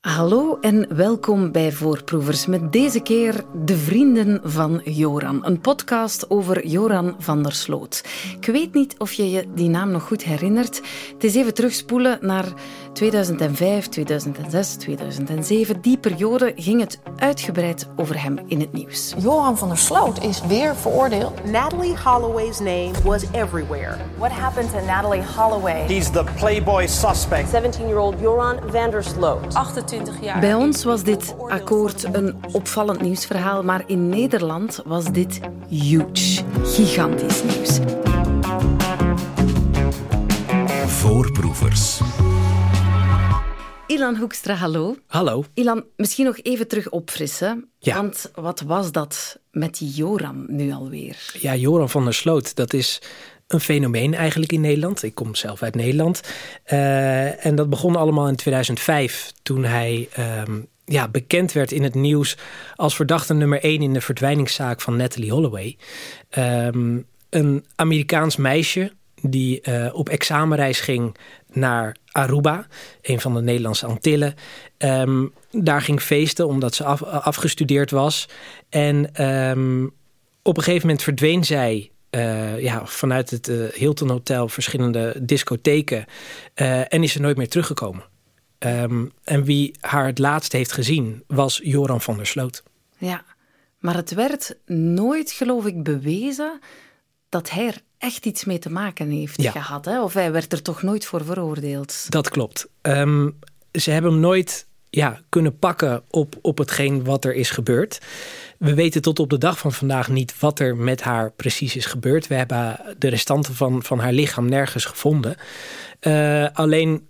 Hallo en welkom bij Voorproevers. Met deze keer De Vrienden van Joran. Een podcast over Joran van der Sloot. Ik weet niet of je je die naam nog goed herinnert. Het is even terugspoelen naar 2005, 2006, 2007. Die periode ging het uitgebreid over hem in het nieuws. Joran van der Sloot is weer veroordeeld. Natalie Holloway's name was everywhere. What happened to Natalie Holloway? He's the Playboy suspect. 17-year-old Joran van der Sloot. 28 jaar. Bij ons was dit akkoord een opvallend nieuwsverhaal, maar in Nederland was dit huge, gigantisch nieuws. Voorproevers. Ilan Hoekstra, hallo. Hallo. Ilan, misschien nog even terug opfrissen. Ja. Want wat was dat met die Joram nu alweer? Ja, Joran van der Sloot, dat is een fenomeen eigenlijk in Nederland. Ik kom zelf uit Nederland. Eh, en dat begon allemaal in 2005 toen hij ehm, ja, bekend werd in het nieuws als verdachte nummer 1 in de verdwijningszaak van Natalie Holloway. Ehm, een Amerikaans meisje die eh, op examenreis ging naar Aruba, een van de Nederlandse Antillen. Ehm, daar ging feesten omdat ze af, afgestudeerd was. En op een gegeven moment verdween zij eh, ja, vanuit het uh, Hilton Hotel verschillende discotheken uh, en is ze nooit meer teruggekomen. Um, en wie haar het laatst heeft gezien was Joran van der Sloot. Ja, maar het werd nooit, geloof ik, bewezen dat hij er echt iets mee te maken heeft Ja. gehad. Hè? Of hij werd er toch nooit voor veroordeeld. Dat klopt. Um, ze hebben hem nooit ja, kunnen pakken op, op hetgeen wat er is gebeurd. We weten tot op de dag van vandaag niet wat er met haar precies is gebeurd. We hebben de restanten van, van haar lichaam nergens gevonden. Uh, alleen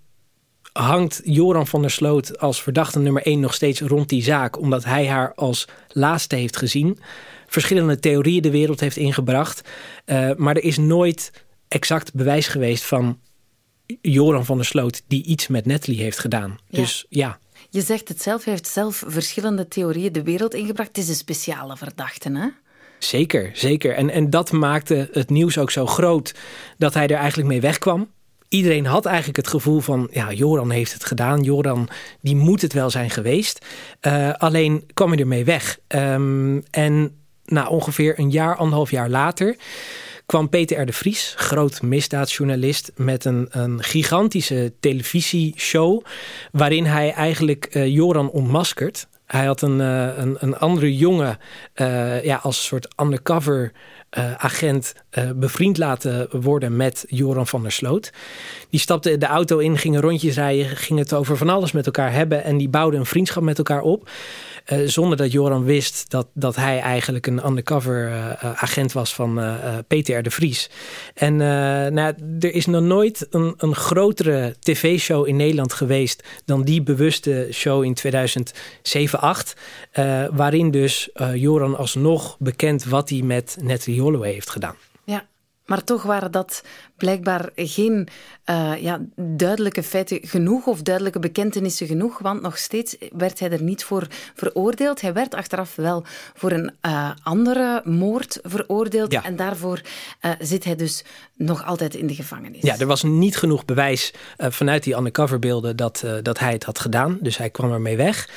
hangt Joran van der Sloot als verdachte nummer 1 nog steeds rond die zaak, omdat hij haar als laatste heeft gezien. Verschillende theorieën de wereld heeft ingebracht. Uh, maar er is nooit exact bewijs geweest van Joran van der Sloot die iets met Natalie heeft gedaan. Ja. Dus ja. Je zegt het zelf, hij heeft zelf verschillende theorieën de wereld ingebracht. Het is een speciale verdachte, hè? Zeker, zeker. En, en dat maakte het nieuws ook zo groot dat hij er eigenlijk mee wegkwam. Iedereen had eigenlijk het gevoel van, ja, Joran heeft het gedaan. Joran, die moet het wel zijn geweest. Uh, alleen kwam hij ermee weg. Um, en na ongeveer een jaar, anderhalf jaar later kwam Peter R. de Vries, groot misdaadjournalist, met een, een gigantische televisieshow. waarin hij eigenlijk uh, Joran ontmaskert. Hij had een, uh, een, een andere jongen uh, ja, als soort undercover agent bevriend laten worden met Joran van der Sloot. Die stapte de auto in, gingen rondjes rijden, gingen het over van alles met elkaar hebben en die bouwden een vriendschap met elkaar op. Uh, zonder dat Joran wist dat, dat hij eigenlijk een undercover uh, agent was van uh, Peter R. de Vries. En nou, er is nog nooit een, een grotere tv-show in Nederland geweest dan die bewuste show in 2007-8. waarin dus Joran alsnog bekend wat hij met Natalie Holloway heeft gedaan. Ja, maar toch waren dat blijkbaar geen uh, ja, duidelijke feiten genoeg of duidelijke bekentenissen genoeg, want nog steeds werd hij er niet voor veroordeeld. Hij werd achteraf wel voor een uh, andere moord veroordeeld Ja. en daarvoor uh, zit hij dus nog altijd in de gevangenis. Ja, er was niet genoeg bewijs vanuit die undercoverbeelden dat, dat hij het had gedaan. Dus hij kwam ermee weg.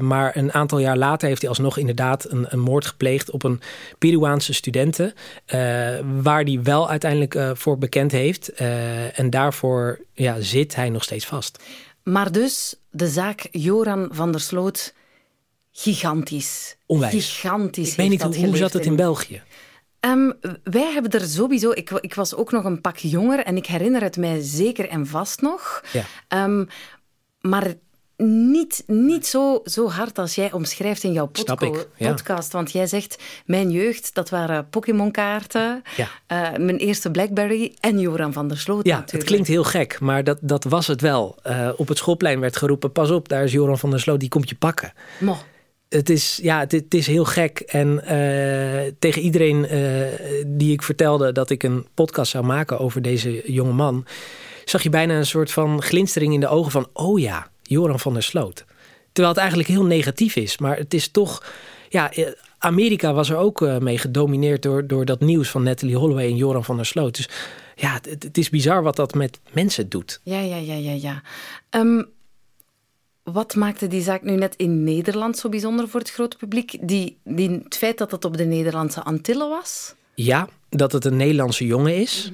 Maar een aantal jaar later heeft hij alsnog inderdaad een, een moord gepleegd op een Peruaanse studenten. waar hij wel uiteindelijk voor bekend heeft. en daarvoor ja, zit hij nog steeds vast. Maar dus de zaak Joran van der Sloot, gigantisch. Onwijs. Gigantisch. Ik weet niet, hoe, hoe zat het in België? Um, wij hebben er sowieso... Ik, ik, was ook nog een pak jonger en ik herinner het mij zeker en vast nog. Ja. Um, maar niet, niet zo, zo hard als jij omschrijft in jouw podco- ja. podcast. Want jij zegt, mijn jeugd, dat waren Pokémon-kaarten. Ja. Uh, mijn eerste Blackberry en Joran van der Sloot Ja, natuurlijk. het klinkt heel gek, maar dat, dat was het wel. Uh, op het schoolplein werd geroepen, pas op, daar is Joran van der Sloot, die komt je pakken. Mo. Het is, ja, het, het, is heel gek. En uh, tegen iedereen die ik vertelde dat ik een podcast zou maken over deze jonge man... zag je bijna een soort van glinstering in de ogen van, oh ja... Joran van der Sloot. Terwijl het eigenlijk heel negatief is. Maar het is toch... Ja, Amerika was er ook uh, mee gedomineerd door, door dat nieuws van Natalie Holloway en Joran van der Sloot. Dus ja, het, is bizar wat dat met mensen doet. Ja, ja, ja, ja, ja. Um, Wat maakte die zaak nu net in Nederland zo bijzonder voor het grote publiek? Die, die, het feit dat het op de Nederlandse Antillen was? Ja, dat het een Nederlandse jongen is.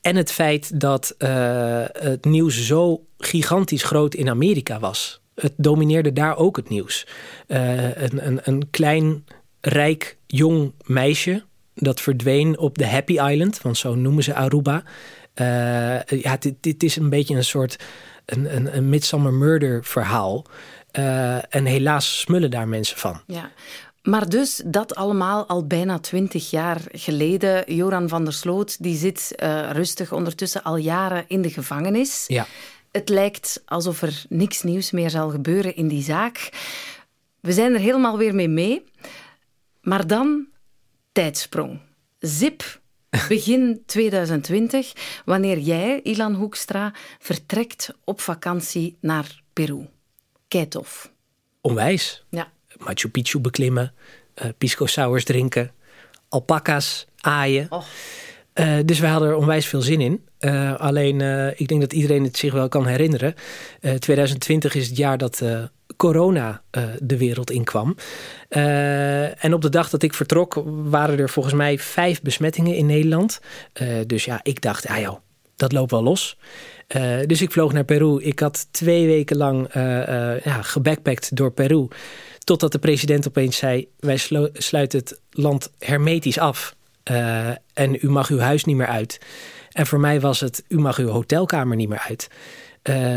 En het feit dat uh, het nieuws zo gigantisch groot in Amerika was. Het domineerde daar ook het nieuws. Uh, een, een, een klein, rijk, jong meisje dat verdween op de Happy Island, want zo noemen ze Aruba. Uh, ja, dit, dit is een beetje een soort een, een, een Midsummer Murder verhaal. Uh, en helaas smullen daar mensen van. Ja. Maar dus dat allemaal al bijna twintig jaar geleden. Joran van der Sloot die zit uh, rustig ondertussen al jaren in de gevangenis. Ja. Het lijkt alsof er niks nieuws meer zal gebeuren in die zaak. We zijn er helemaal weer mee mee. Maar dan tijdsprong. Zip, begin 2020, wanneer jij, Ilan Hoekstra, vertrekt op vakantie naar Peru. Keitof. Onwijs. Ja. Machu Picchu beklimmen, uh, pisco sours drinken, alpaca's aaien. Oh. Uh, dus wij hadden er onwijs veel zin in. Uh, alleen, ik denk dat iedereen het zich wel kan herinneren. 2020 is het jaar dat corona uh, de wereld inkwam. Uh, en op de dag dat ik vertrok waren er volgens mij vijf besmettingen in Nederland. Uh, dus ja, ik dacht, ja joh, dat loopt wel los. dus ik vloog naar Peru. Ik had twee weken lang ja, gebackpackt door Peru. Totdat de president opeens zei, wij sluiten het land hermetisch af. en u mag uw huis niet meer uit. En voor mij was het, u mag uw hotelkamer niet meer uit.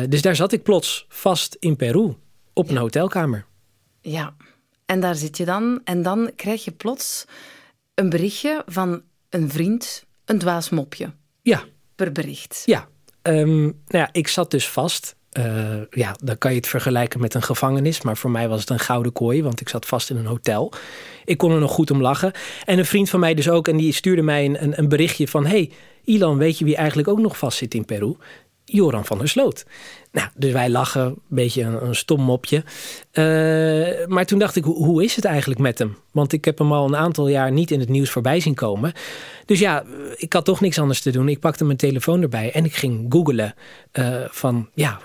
dus daar zat ik plots vast in Peru op een hotelkamer. Ja, en daar zit je dan. En dan krijg je plots een berichtje van een vriend, een dwaas mopje. Ja. Per bericht. Ja. Um, nou ja, ik zat dus vast. Uh, ja, dan kan je het vergelijken met een gevangenis. Maar voor mij was het een gouden kooi, want ik zat vast in een hotel. Ik kon er nog goed om lachen. En een vriend van mij dus ook. En die stuurde mij een, een, een berichtje van... hey, Ilan, weet je wie eigenlijk ook nog vast zit in Peru? Joran van der Sloot. Nou, dus wij lachen, een beetje een, stom mopje. Uh, maar toen dacht ik, hoe, is het eigenlijk met hem? Want ik heb hem al een aantal jaar niet in het nieuws voorbij zien komen. Dus ja, ik had toch niks anders te doen. Ik pakte mijn telefoon erbij en ik ging googlen uh, van, ja,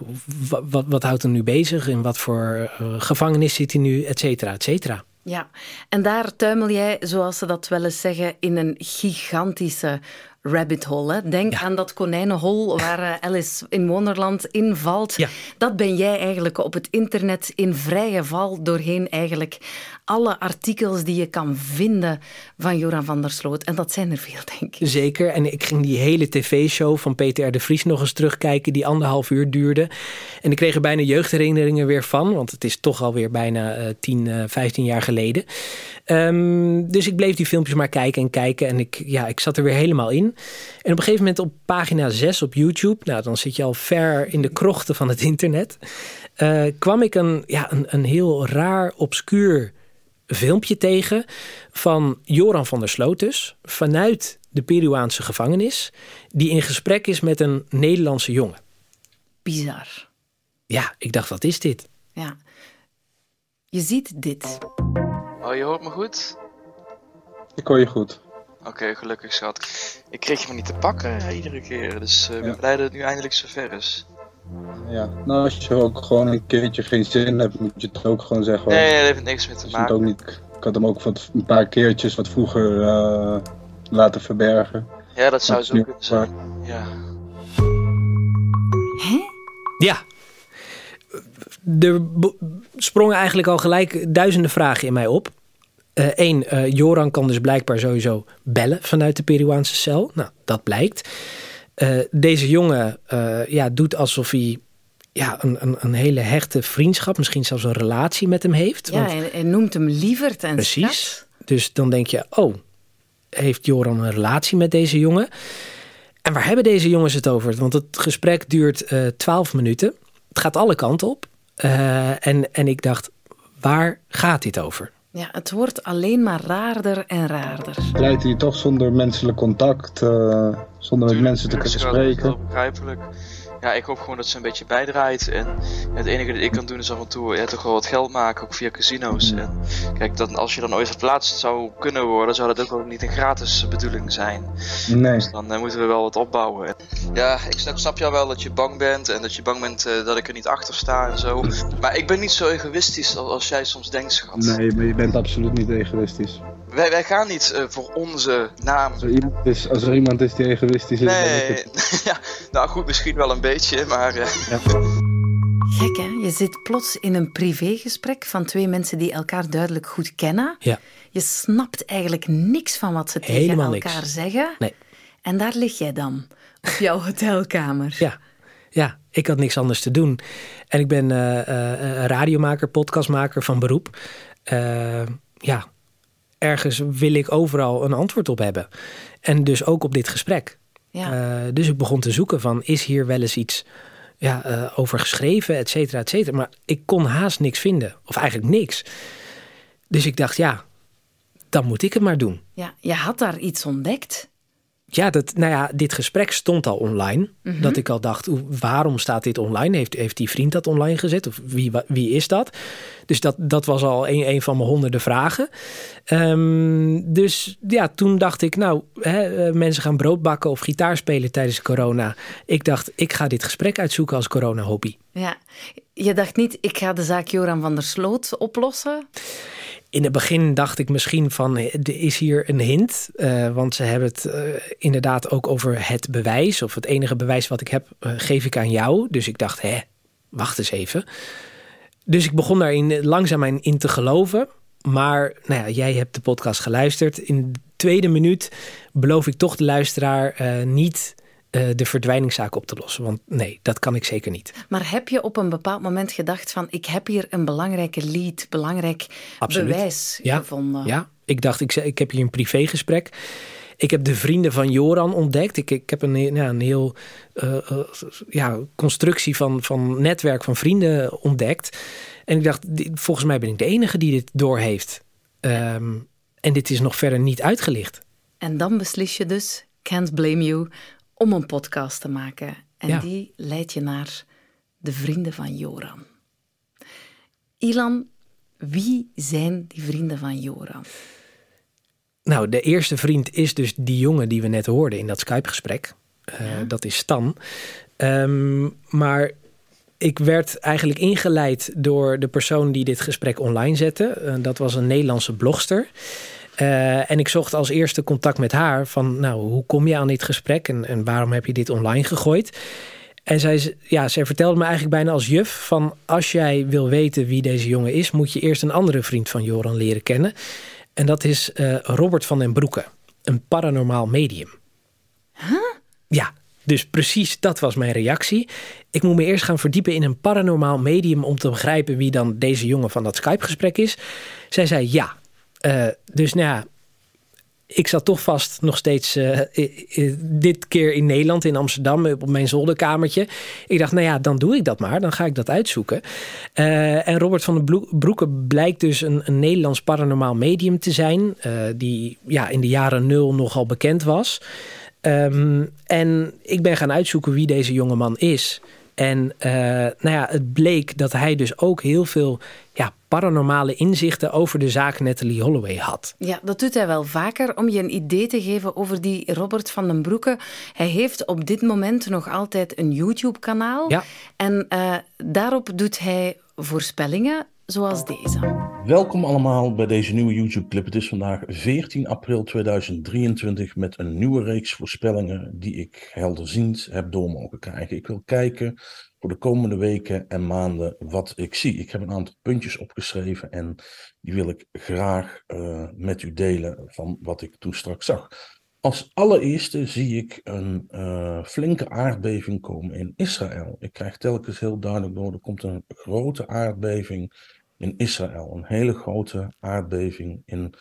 wat, wat houdt hem nu bezig? In wat voor uh, gevangenis zit hij nu, et cetera, et cetera. Ja, en daar tuimel jij, zoals ze dat wel eens zeggen, in een gigantische rabbit hole. Hè? Denk ja. aan dat konijnenhol waar Alice in Wonderland invalt. Ja. Dat ben jij eigenlijk op het internet in vrije val doorheen eigenlijk alle artikels die je kan vinden van Joran van der Sloot. En dat zijn er veel, denk ik. Zeker. En ik ging die hele tv-show van Peter R. de Vries nog eens terugkijken, die anderhalf uur duurde. En ik kreeg er bijna jeugdherinneringen weer van, want het is toch alweer bijna uh, 10, uh, 15 jaar geleden. Um, dus ik bleef die filmpjes maar kijken en kijken. En ik, ja, ik zat er weer helemaal in. En op een gegeven moment op pagina 6 op YouTube, nou dan zit je al ver in de krochten van het internet, uh, kwam ik een, ja, een, een heel raar, obscuur filmpje tegen van Joran van der Sloot dus, vanuit de Peruaanse gevangenis, die in gesprek is met een Nederlandse jongen. Bizar. Ja, ik dacht, wat is dit? Ja. Je ziet dit. Oh, je hoort me goed? Ik hoor je goed. Oké, okay, gelukkig schat. Ik kreeg je me niet te pakken iedere keer, dus uh, ik ben ja. blij dat het nu eindelijk zover is. Ja, nou als je ook gewoon een keertje geen zin hebt, moet je het ook gewoon zeggen. Nee, nee, dat heeft niks mee te maken. Ook niet, ik had hem ook wat, een paar keertjes wat vroeger uh, laten verbergen. Ja, dat zou zo kunnen zijn. Ja. Hè? Ja. Er sprongen eigenlijk al gelijk duizenden vragen in mij op. Eén, uh, uh, Joran kan dus blijkbaar sowieso bellen vanuit de Peruaanse cel. Nou, dat blijkt. Uh, deze jongen uh, ja, doet alsof hij ja, een, een, een, hele hechte vriendschap, misschien zelfs een relatie met hem heeft. Ja, want, hij, hij noemt hem lieverd en Precies. Schat. Dus dan denk je, oh, heeft Joran een relatie met deze jongen? En waar hebben deze jongens het over? Want het gesprek duurt uh, twaalf minuten. Het gaat alle kanten op. en, en ik dacht, waar gaat dit over? Ja, het wordt alleen maar raarder en raarder. Leidt hij toch zonder menselijk contact, uh, zonder met mensen te kunnen spreken? Dat is begrijpelijk. Ja, ik hoop gewoon dat ze een beetje bijdraait. En het enige dat ik kan doen is af en toe ja, toch wel wat geld maken, ook via casino's. En kijk, dan, als je dan ooit geplaatst zou kunnen worden, zou dat ook wel niet een gratis bedoeling zijn. Nee. Dus dan moeten we wel wat opbouwen. En, ja, ik snap, snap jou wel dat je bang bent en dat je bang bent dat ik er niet achter sta en zo. Maar ik ben niet zo egoïstisch als, als jij soms denkt, schat. Nee, maar je bent absoluut niet egoïstisch. Wij, wij gaan niet uh, voor onze naam. Als er, iemand is, als er iemand is die egoïstisch is, nee, het... ja, nou goed, misschien wel een beetje, maar... Uh... Ja. Gek hè? Je zit plots in een privégesprek van twee mensen die elkaar duidelijk goed kennen. Ja. Je snapt eigenlijk niks van wat ze tegen Helemaal elkaar niks. zeggen. Nee. En daar lig jij dan, op jouw hotelkamer. Ja. Ja, ik had niks anders te doen. En ik ben uh, uh, radiomaker, podcastmaker van beroep. Uh, ja, ergens wil ik overal een antwoord op hebben. En dus ook op dit gesprek. Ja. dus ik begon te zoeken van, is hier wel eens iets ja, over geschreven, et cetera, et cetera. Maar ik kon haast niks vinden. Of eigenlijk niks. Dus ik dacht, ja, dan moet ik het maar doen. Ja, je had daar iets ontdekt. Ja, dat, nou ja, dit gesprek stond al online. Mhm. Dat ik al dacht, waarom staat dit online? Heeft, heeft die vriend dat online gezet? Of wie, wie is dat? Dus dat, dat was al een, een van mijn honderden vragen. Um, dus ja, toen dacht ik, nou, hè, mensen gaan brood bakken of gitaar spelen tijdens corona. Ik dacht, ik ga dit gesprek uitzoeken als corona-hobby. Ja, je dacht niet, ik ga de zaak Joran van der Sloot oplossen? In het begin dacht ik misschien van, er is hier een hint. Uh, want ze hebben het uh, inderdaad ook over het bewijs. Of het enige bewijs wat ik heb, geef ik aan jou. Dus ik dacht, hè, wacht eens even. Dus ik begon daarin langzaam in te geloven. Maar nou ja, jij hebt de podcast geluisterd. In de tweede minuut beloof ik toch de luisteraar niet uh, de verdwijningszaak op te lossen. Want nee, dat kan ik zeker niet. Maar heb je op een bepaald moment gedacht van... ik heb hier een belangrijke lead, belangrijk Absoluut. bewijs ja. gevonden? Ja, ik dacht, ik, ik heb hier een privégesprek. Ik heb de vrienden van Joran ontdekt. Ik, ik heb een, ja, een heel uh, uh, ja, constructie van, van netwerk van vrienden ontdekt. En ik dacht, volgens mij ben ik de enige die dit doorheeft. Um, en dit is nog verder niet uitgelicht. En dan beslis je dus, can't blame you om een podcast te maken. En ja. die leidt je naar de vrienden van Joran. Ilan, wie zijn die vrienden van Joran? Nou, de eerste vriend is dus die jongen die we net hoorden in dat Skype-gesprek. Uh, ja. Dat is Stan. Um, maar ik werd eigenlijk ingeleid door de persoon die dit gesprek online zette. Uh, dat was een Nederlandse blogster. Uh, en ik zocht als eerste contact met haar van, nou, hoe kom je aan dit gesprek en, en waarom heb je dit online gegooid? En zij, ja, zij vertelde me eigenlijk bijna als juf van, als jij wil weten wie deze jongen is, moet je eerst een andere vriend van Joran leren kennen. En dat is uh, Robert van den Broeke, een paranormaal medium. Huh? Ja, dus precies dat was mijn reactie. Ik moet me eerst gaan verdiepen in een paranormaal medium om te begrijpen wie dan deze jongen van dat Skype-gesprek is. Zij zei ja. Uh, dus nou ja, ik zat toch vast nog steeds uh, dit keer in Nederland, in Amsterdam, op mijn zolderkamertje. Ik dacht, nou ja, dan doe ik dat maar. Dan ga ik dat uitzoeken. Uh, en Robert van den Broeke blijkt dus een, een Nederlands paranormaal medium te zijn. die ja, in de jaren nul nogal bekend was. Um, en ik ben gaan uitzoeken wie deze jongeman is. En uh, nou ja, het bleek dat hij dus ook heel veel ja, paranormale inzichten over de zaak Natalie Holloway had. Ja, dat doet hij wel vaker om je een idee te geven over die Robert van den Broeke. Hij heeft op dit moment nog altijd een YouTube-kanaal. Ja. En uh, daarop doet hij voorspellingen zoals deze. Welkom allemaal bij deze nieuwe YouTube-clip. Het is vandaag 14 april 2023 met een nieuwe reeks voorspellingen die ik helderziend heb door mogen krijgen. Ik wil kijken voor de komende weken en maanden wat ik zie. Ik heb een aantal puntjes opgeschreven en die wil ik graag uh, met u delen van wat ik toen straks zag. Als allereerste zie ik een uh, flinke aardbeving komen in Israël. Ik krijg telkens heel duidelijk door, er komt een grote aardbeving in Israël. Een hele grote aardbeving in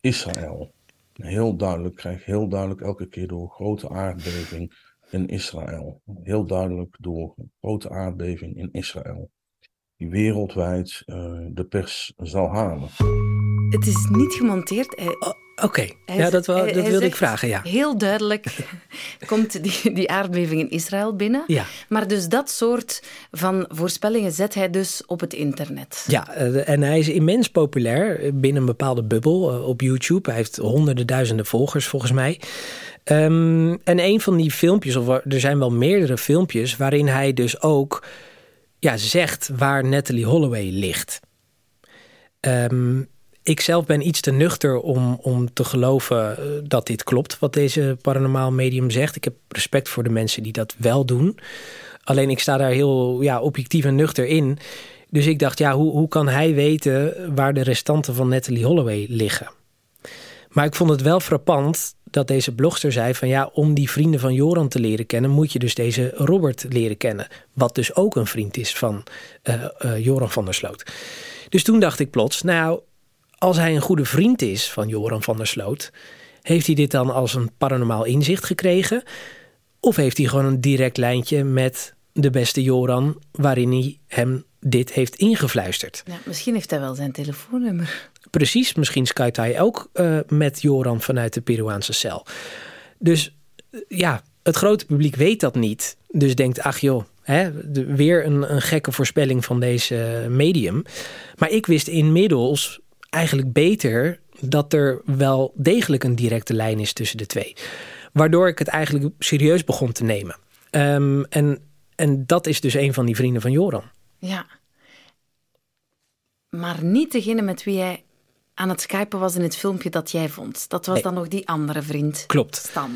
Israël. Heel duidelijk, krijg heel duidelijk elke keer door grote aardbeving in Israël. Heel duidelijk door grote aardbeving in Israël. Die wereldwijd uh, de pers zal halen. Het is niet gemonteerd. Oké, ja, dat, wel, dat wilde ik vragen, ja. Heel duidelijk komt die, die aardbeving in Israël binnen. Ja. Maar dus dat soort van voorspellingen zet hij dus op het internet. Ja, eh, en hij is immens populair binnen een bepaalde bubbel eh, op YouTube. Hij heeft honderden duizenden volgers volgens mij. Um, en een van die filmpjes, of er zijn wel meerdere filmpjes... waarin hij dus ook ja, zegt waar Natalie Holloway ligt. Um, ik zelf ben iets te nuchter om, om te geloven eh, dat dit klopt, wat deze paranormaal medium zegt. Ik heb respect voor de mensen die dat wel doen. Alleen ik sta daar heel ja, objectief en nuchter in. Dus ik dacht, ja, hoe, hoe kan hij weten waar de restanten van Natalie Holloway liggen? Maar ik vond het wel frappant dat deze blogster zei van ja, om die vrienden van Joran te leren kennen, moet je dus deze Robert leren kennen. Wat dus ook een vriend is van uh, uh, Joran van der Sloot. Dus toen dacht ik plots, nou, als hij een goede vriend is van Joran van der Sloot, heeft hij dit dan als een paranormaal inzicht gekregen? Of heeft hij gewoon een direct lijntje met de beste Joran, waarin hij hem dit heeft ingefluisterd? Ja, misschien heeft hij wel zijn telefoonnummer. Precies, misschien skypt hij ook uh, met Joran vanuit de Peruaanse cel. Dus ja, het grote publiek weet dat niet. Dus denkt, ach joh, hè, de, weer een, een gekke voorspelling van deze medium. Maar ik wist inmiddels eigenlijk beter dat er wel degelijk een directe lijn is tussen de twee. Waardoor ik het eigenlijk serieus begon te nemen. Um, en, en dat is dus een van die vrienden van Joran. Ja. Maar niet degene met wie jij aan het skypen was in het filmpje dat jij vond. Dat was dan nog die andere vriend. Klopt. Stan.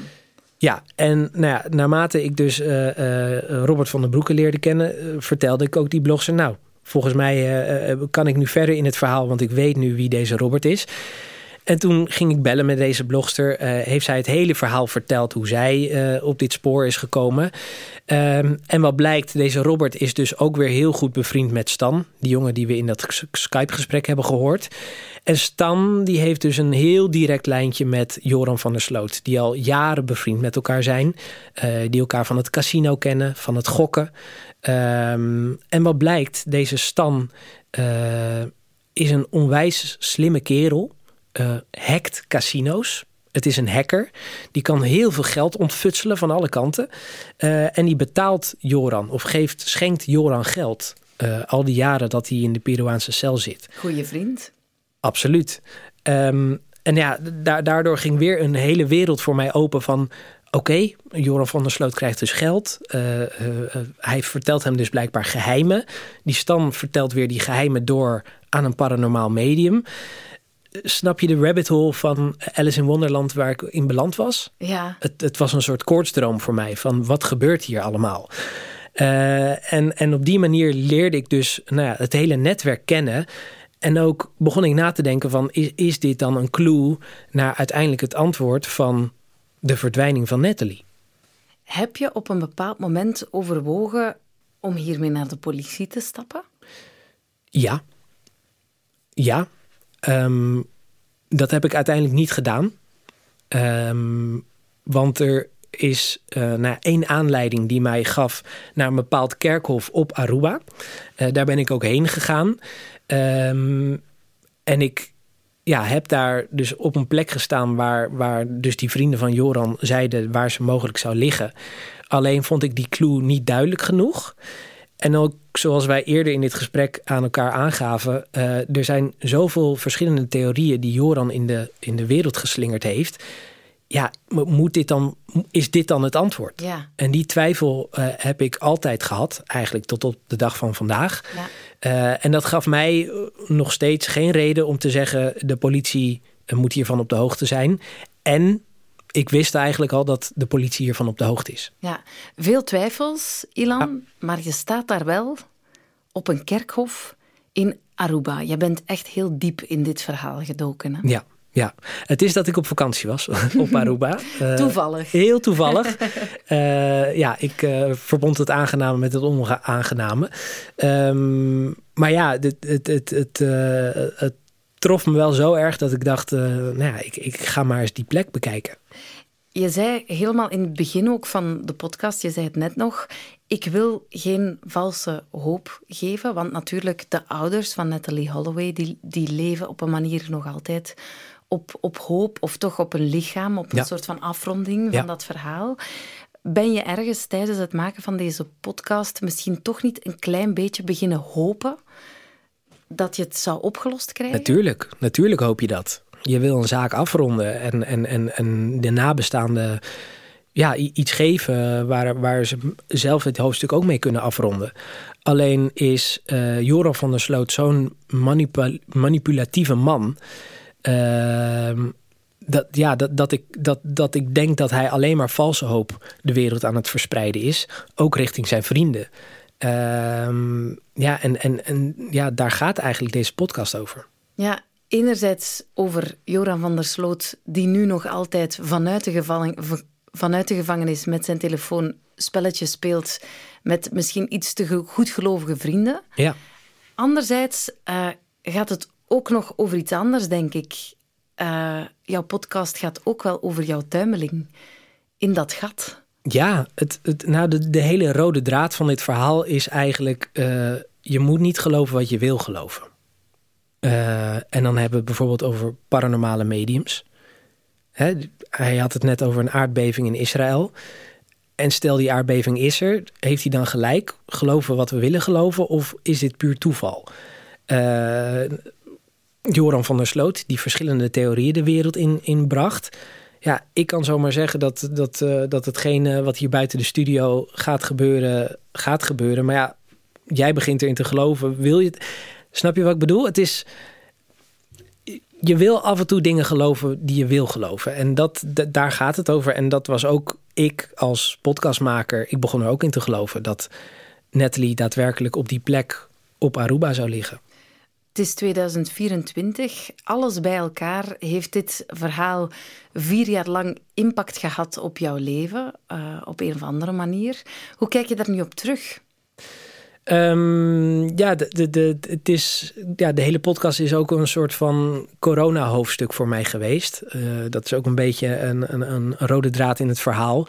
Ja, en nou ja, naarmate ik dus uh, uh, Robert van den Broeke leerde kennen, uh, vertelde ik ook die blogger, nou, volgens mij uh, kan ik nu verder in het verhaal, want ik weet nu wie deze Robert is. En toen ging ik bellen met deze blogster. Uh, heeft zij het hele verhaal verteld hoe zij uh, op dit spoor is gekomen. Um, en wat blijkt, deze Robert is dus ook weer heel goed bevriend met Stan. Die jongen die we in dat Skype-gesprek hebben gehoord. En Stan die heeft dus een heel direct lijntje met Joran van der Sloot. Die al jaren bevriend met elkaar zijn. Uh, die elkaar van het casino kennen, van het gokken. Um, en wat blijkt, deze Stan is een onwijs slimme kerel uh, hackt casino's. Het is een hacker. Die kan heel veel geld ontfutselen van alle kanten. Uh, en die betaalt Joran of geeft, schenkt Joran geld. Uh, al die jaren dat hij in de Peruaanse cel zit. Goeie vriend. Absoluut. Um, en ja, da daardoor ging weer een hele wereld voor mij open van... Oké, okay, Joran van der Sloot krijgt dus geld. Uh, uh, hij vertelt hem dus blijkbaar geheimen. Die Stan vertelt weer die geheimen door aan een paranormaal medium snap je de rabbit hole van Alice in Wonderland waar ik in beland was? Ja. Het, het was een soort koortsdroom voor mij van wat gebeurt hier allemaal? Uh, en, en op die manier leerde ik dus nou ja, het hele netwerk kennen. En ook begon ik na te denken van is, is dit dan een clue naar uiteindelijk het antwoord van de verdwijning van Natalie? Heb je op een bepaald moment overwogen om hiermee naar de politie te stappen? Ja. Ja, Um, dat heb ik uiteindelijk niet gedaan. Um, want er is uh, één aanleiding die mij gaf naar een bepaald kerkhof op Aruba. Uh, daar ben ik ook heen gegaan. Um, en ik ja, heb daar dus op een plek gestaan waar, waar dus die vrienden van Joran zeiden waar ze mogelijk zou liggen. Alleen vond ik die clue niet duidelijk genoeg. En ook zoals wij eerder in dit gesprek aan elkaar aangaven, uh, er zijn zoveel verschillende theorieën die Joran in de, in de wereld geslingerd heeft. Ja, moet dit dan, is dit dan het antwoord? Ja. En die twijfel uh, heb ik altijd gehad, eigenlijk tot op de dag van vandaag. Ja. Uh, en dat gaf mij nog steeds geen reden om te zeggen: de politie moet hiervan op de hoogte zijn. En ik wist eigenlijk al dat de politie hiervan op de hoogte is. Ja, veel twijfels, Ilan, ja. maar je staat daar wel op een kerkhof in Aruba. Je bent echt heel diep in dit verhaal gedoken. Hè? Ja. Ja, het is dat ik op vakantie was op Aruba. Uh, toevallig. Heel toevallig. uh, ja, ik uh, verbond het aangename met het onaangename. Um, maar ja, het, het, het, het, het trof me wel zo erg dat ik dacht, nou ja, ik, ik ga maar eens die plek bekijken. Je zei helemaal in het begin ook van de podcast, je zei het net nog, ik wil geen valse hoop geven, want natuurlijk de ouders van Natalie Holloway, die, die leven op een manier nog altijd op, op hoop of toch op een lichaam, op een Ja. soort van afronding van Ja. dat verhaal. Ben je ergens tijdens het maken van deze podcast misschien toch niet een klein beetje beginnen hopen dat je het zou opgelost krijgen? Natuurlijk, natuurlijk hoop je dat. Je wil een zaak afronden en, en, en, en de nabestaanden ja, iets geven waar, waar ze zelf het hoofdstuk ook mee kunnen afronden. Alleen is eh, Joran van der Sloot zo'n manipu- manipulatieve man. ehm, dat, ja, dat, dat, ik, dat, dat ik denk dat hij alleen maar valse hoop de wereld aan het verspreiden is. Ook richting zijn vrienden. Ehm, ja, en, en, en ja, daar gaat eigenlijk deze podcast over. Ja, enerzijds over Joran van der Sloot, die nu nog altijd vanuit de, vanuit de gevangenis met zijn telefoon spelletjes speelt met misschien iets te ge- goedgelovige vrienden. Ja. Anderzijds eh, gaat het ook nog over iets anders, denk ik. Eh, jouw podcast gaat ook wel over jouw tuimeling in dat gat. Ja, het, het, nou de, de hele rode draad van dit verhaal is eigenlijk... eh, je moet niet geloven wat je wil geloven. Eh, en dan hebben we het bijvoorbeeld over paranormale mediums. Hè, hij had het net over een aardbeving in Israël. En stel die aardbeving is er, heeft hij dan gelijk? Geloven wat we willen geloven of is dit puur toeval? Eh, Joran van der Sloot, die verschillende theorieën de wereld in, in bracht. Ja, ik kan zomaar zeggen dat, dat, eh, dat hetgene wat hier buiten de studio gaat gebeuren, gaat gebeuren. Maar ja, jij begint erin te geloven. Wil je het? Snap je wat ik bedoel? Het is. Je wil af en toe dingen geloven die je wil geloven. En dat, daar gaat het over. En dat was ook ik als podcastmaker. Ik begon er ook in te geloven dat Natalie daadwerkelijk op die plek op Aruba zou liggen. Het is 2024. Alles bij elkaar heeft dit verhaal vier jaar lang impact gehad op jouw leven, eh, op een of andere manier. Hoe kijk je daar nu op terug? Ehm, ja, de, de, het is, ja, de hele podcast is ook een soort van corona-hoofdstuk voor mij geweest. Eh, dat is ook een beetje een, een, een rode draad in het verhaal.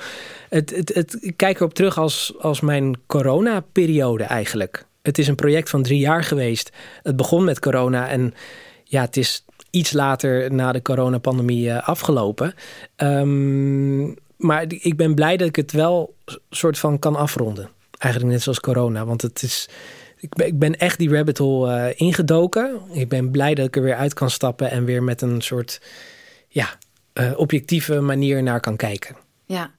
Het, het, het, ik kijk erop terug als, als mijn corona-periode eigenlijk. Het is een project van drie jaar geweest. Het begon met corona en ja, het is iets later na de coronapandemie eh, afgelopen. Ehm, maar ik ben blij dat ik het wel soort van kan afronden. Eigenlijk net zoals corona. Want het is. Ik ben, echt die rabbit hole eh, ingedoken. Ik ben blij dat ik er weer uit kan stappen en weer met een soort ja, eh, objectieve manier naar kan kijken. Ja,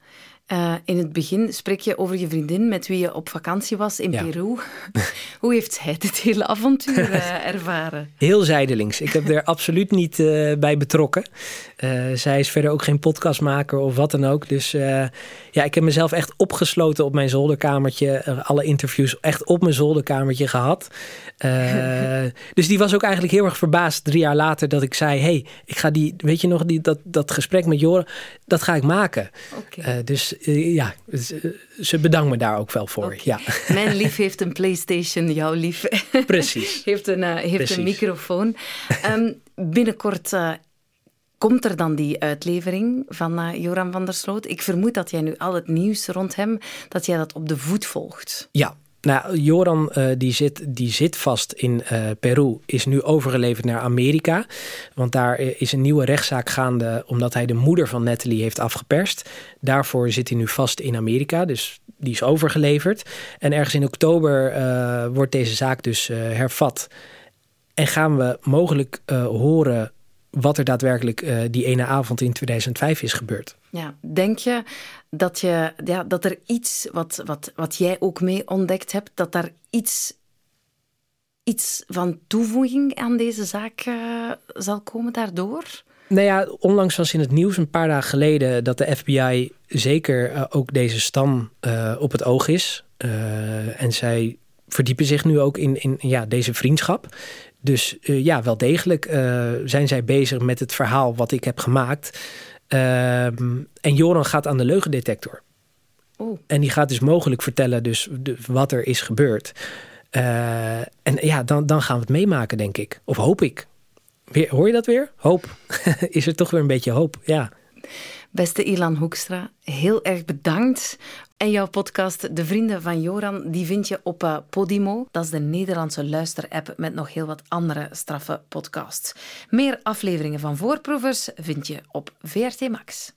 eh, in het begin spreek je over je vriendin met wie je op vakantie was in Ja. Peru. Hoe heeft zij dit hele avontuur eh, ervaren? Heel zijdelings. Ik heb er absoluut niet eh, bij betrokken. Zij is verder ook geen podcastmaker of wat dan ook. Dus ja, ik heb mezelf echt opgesloten op mijn zolderkamertje. Alle interviews echt op mijn zolderkamertje gehad. Eh, dus die was ook eigenlijk heel erg verbaasd drie jaar later dat ik zei: hey, ik ga die, weet je nog, die, dat, dat gesprek met Joren, dat ga ik maken. Dus eh, ja, ze bedankt me daar ook wel voor. Ja, Mijn lief heeft een PlayStation, jouw lief precies. heeft een, eh, heeft Precies. een microfoon. Ehm, binnenkort eh, komt er dan die uitlevering van Joran van der Sloot. Ik vermoed dat jij nu al het nieuws rond hem, dat jij dat op de voet volgt. Ja, nou, Joran eh, die, zit, die zit vast in eh, Peru, is nu overgeleverd naar Amerika. Want daar eh, is een nieuwe rechtszaak gaande omdat hij de moeder van Natalie heeft afgeperst. Daarvoor zit hij nu vast in Amerika, dus die is overgeleverd. En ergens in oktober wordt deze zaak dus hervat. En gaan we mogelijk horen wat er daadwerkelijk eh, die ene avond in 2005 is gebeurd. Ja, denk je dat, je, ja, dat er iets wat, wat, wat jij ook mee ontdekt hebt, dat daar iets, iets van toevoeging aan deze zaak eh, zal komen daardoor? Nou ja, onlangs was in het nieuws een paar dagen geleden dat de FBI zeker eh, ook deze stam op het oog is. En zij verdiepen zich nu ook in, in ja, deze vriendschap. Dus eh, ja, wel degelijk eh, zijn zij bezig met het verhaal wat ik heb gemaakt. Ehm, en Joran gaat aan de leugendetector. En die gaat dus mogelijk vertellen dus de- wat er is gebeurd. Eh, en ja, dan, dan gaan we het meemaken, denk ik. Of hoop ik. Weer, hoor je dat weer? Hoop. is er toch weer een beetje hoop, ja. Beste Ilan Hoekstra, heel erg bedankt. En jouw podcast De Vrienden van Joran, die vind je op uh, Podimo. Dat is de Nederlandse luisterapp met nog heel wat andere straffe podcasts. Meer afleveringen van Voorproevers vind je op VRT Max.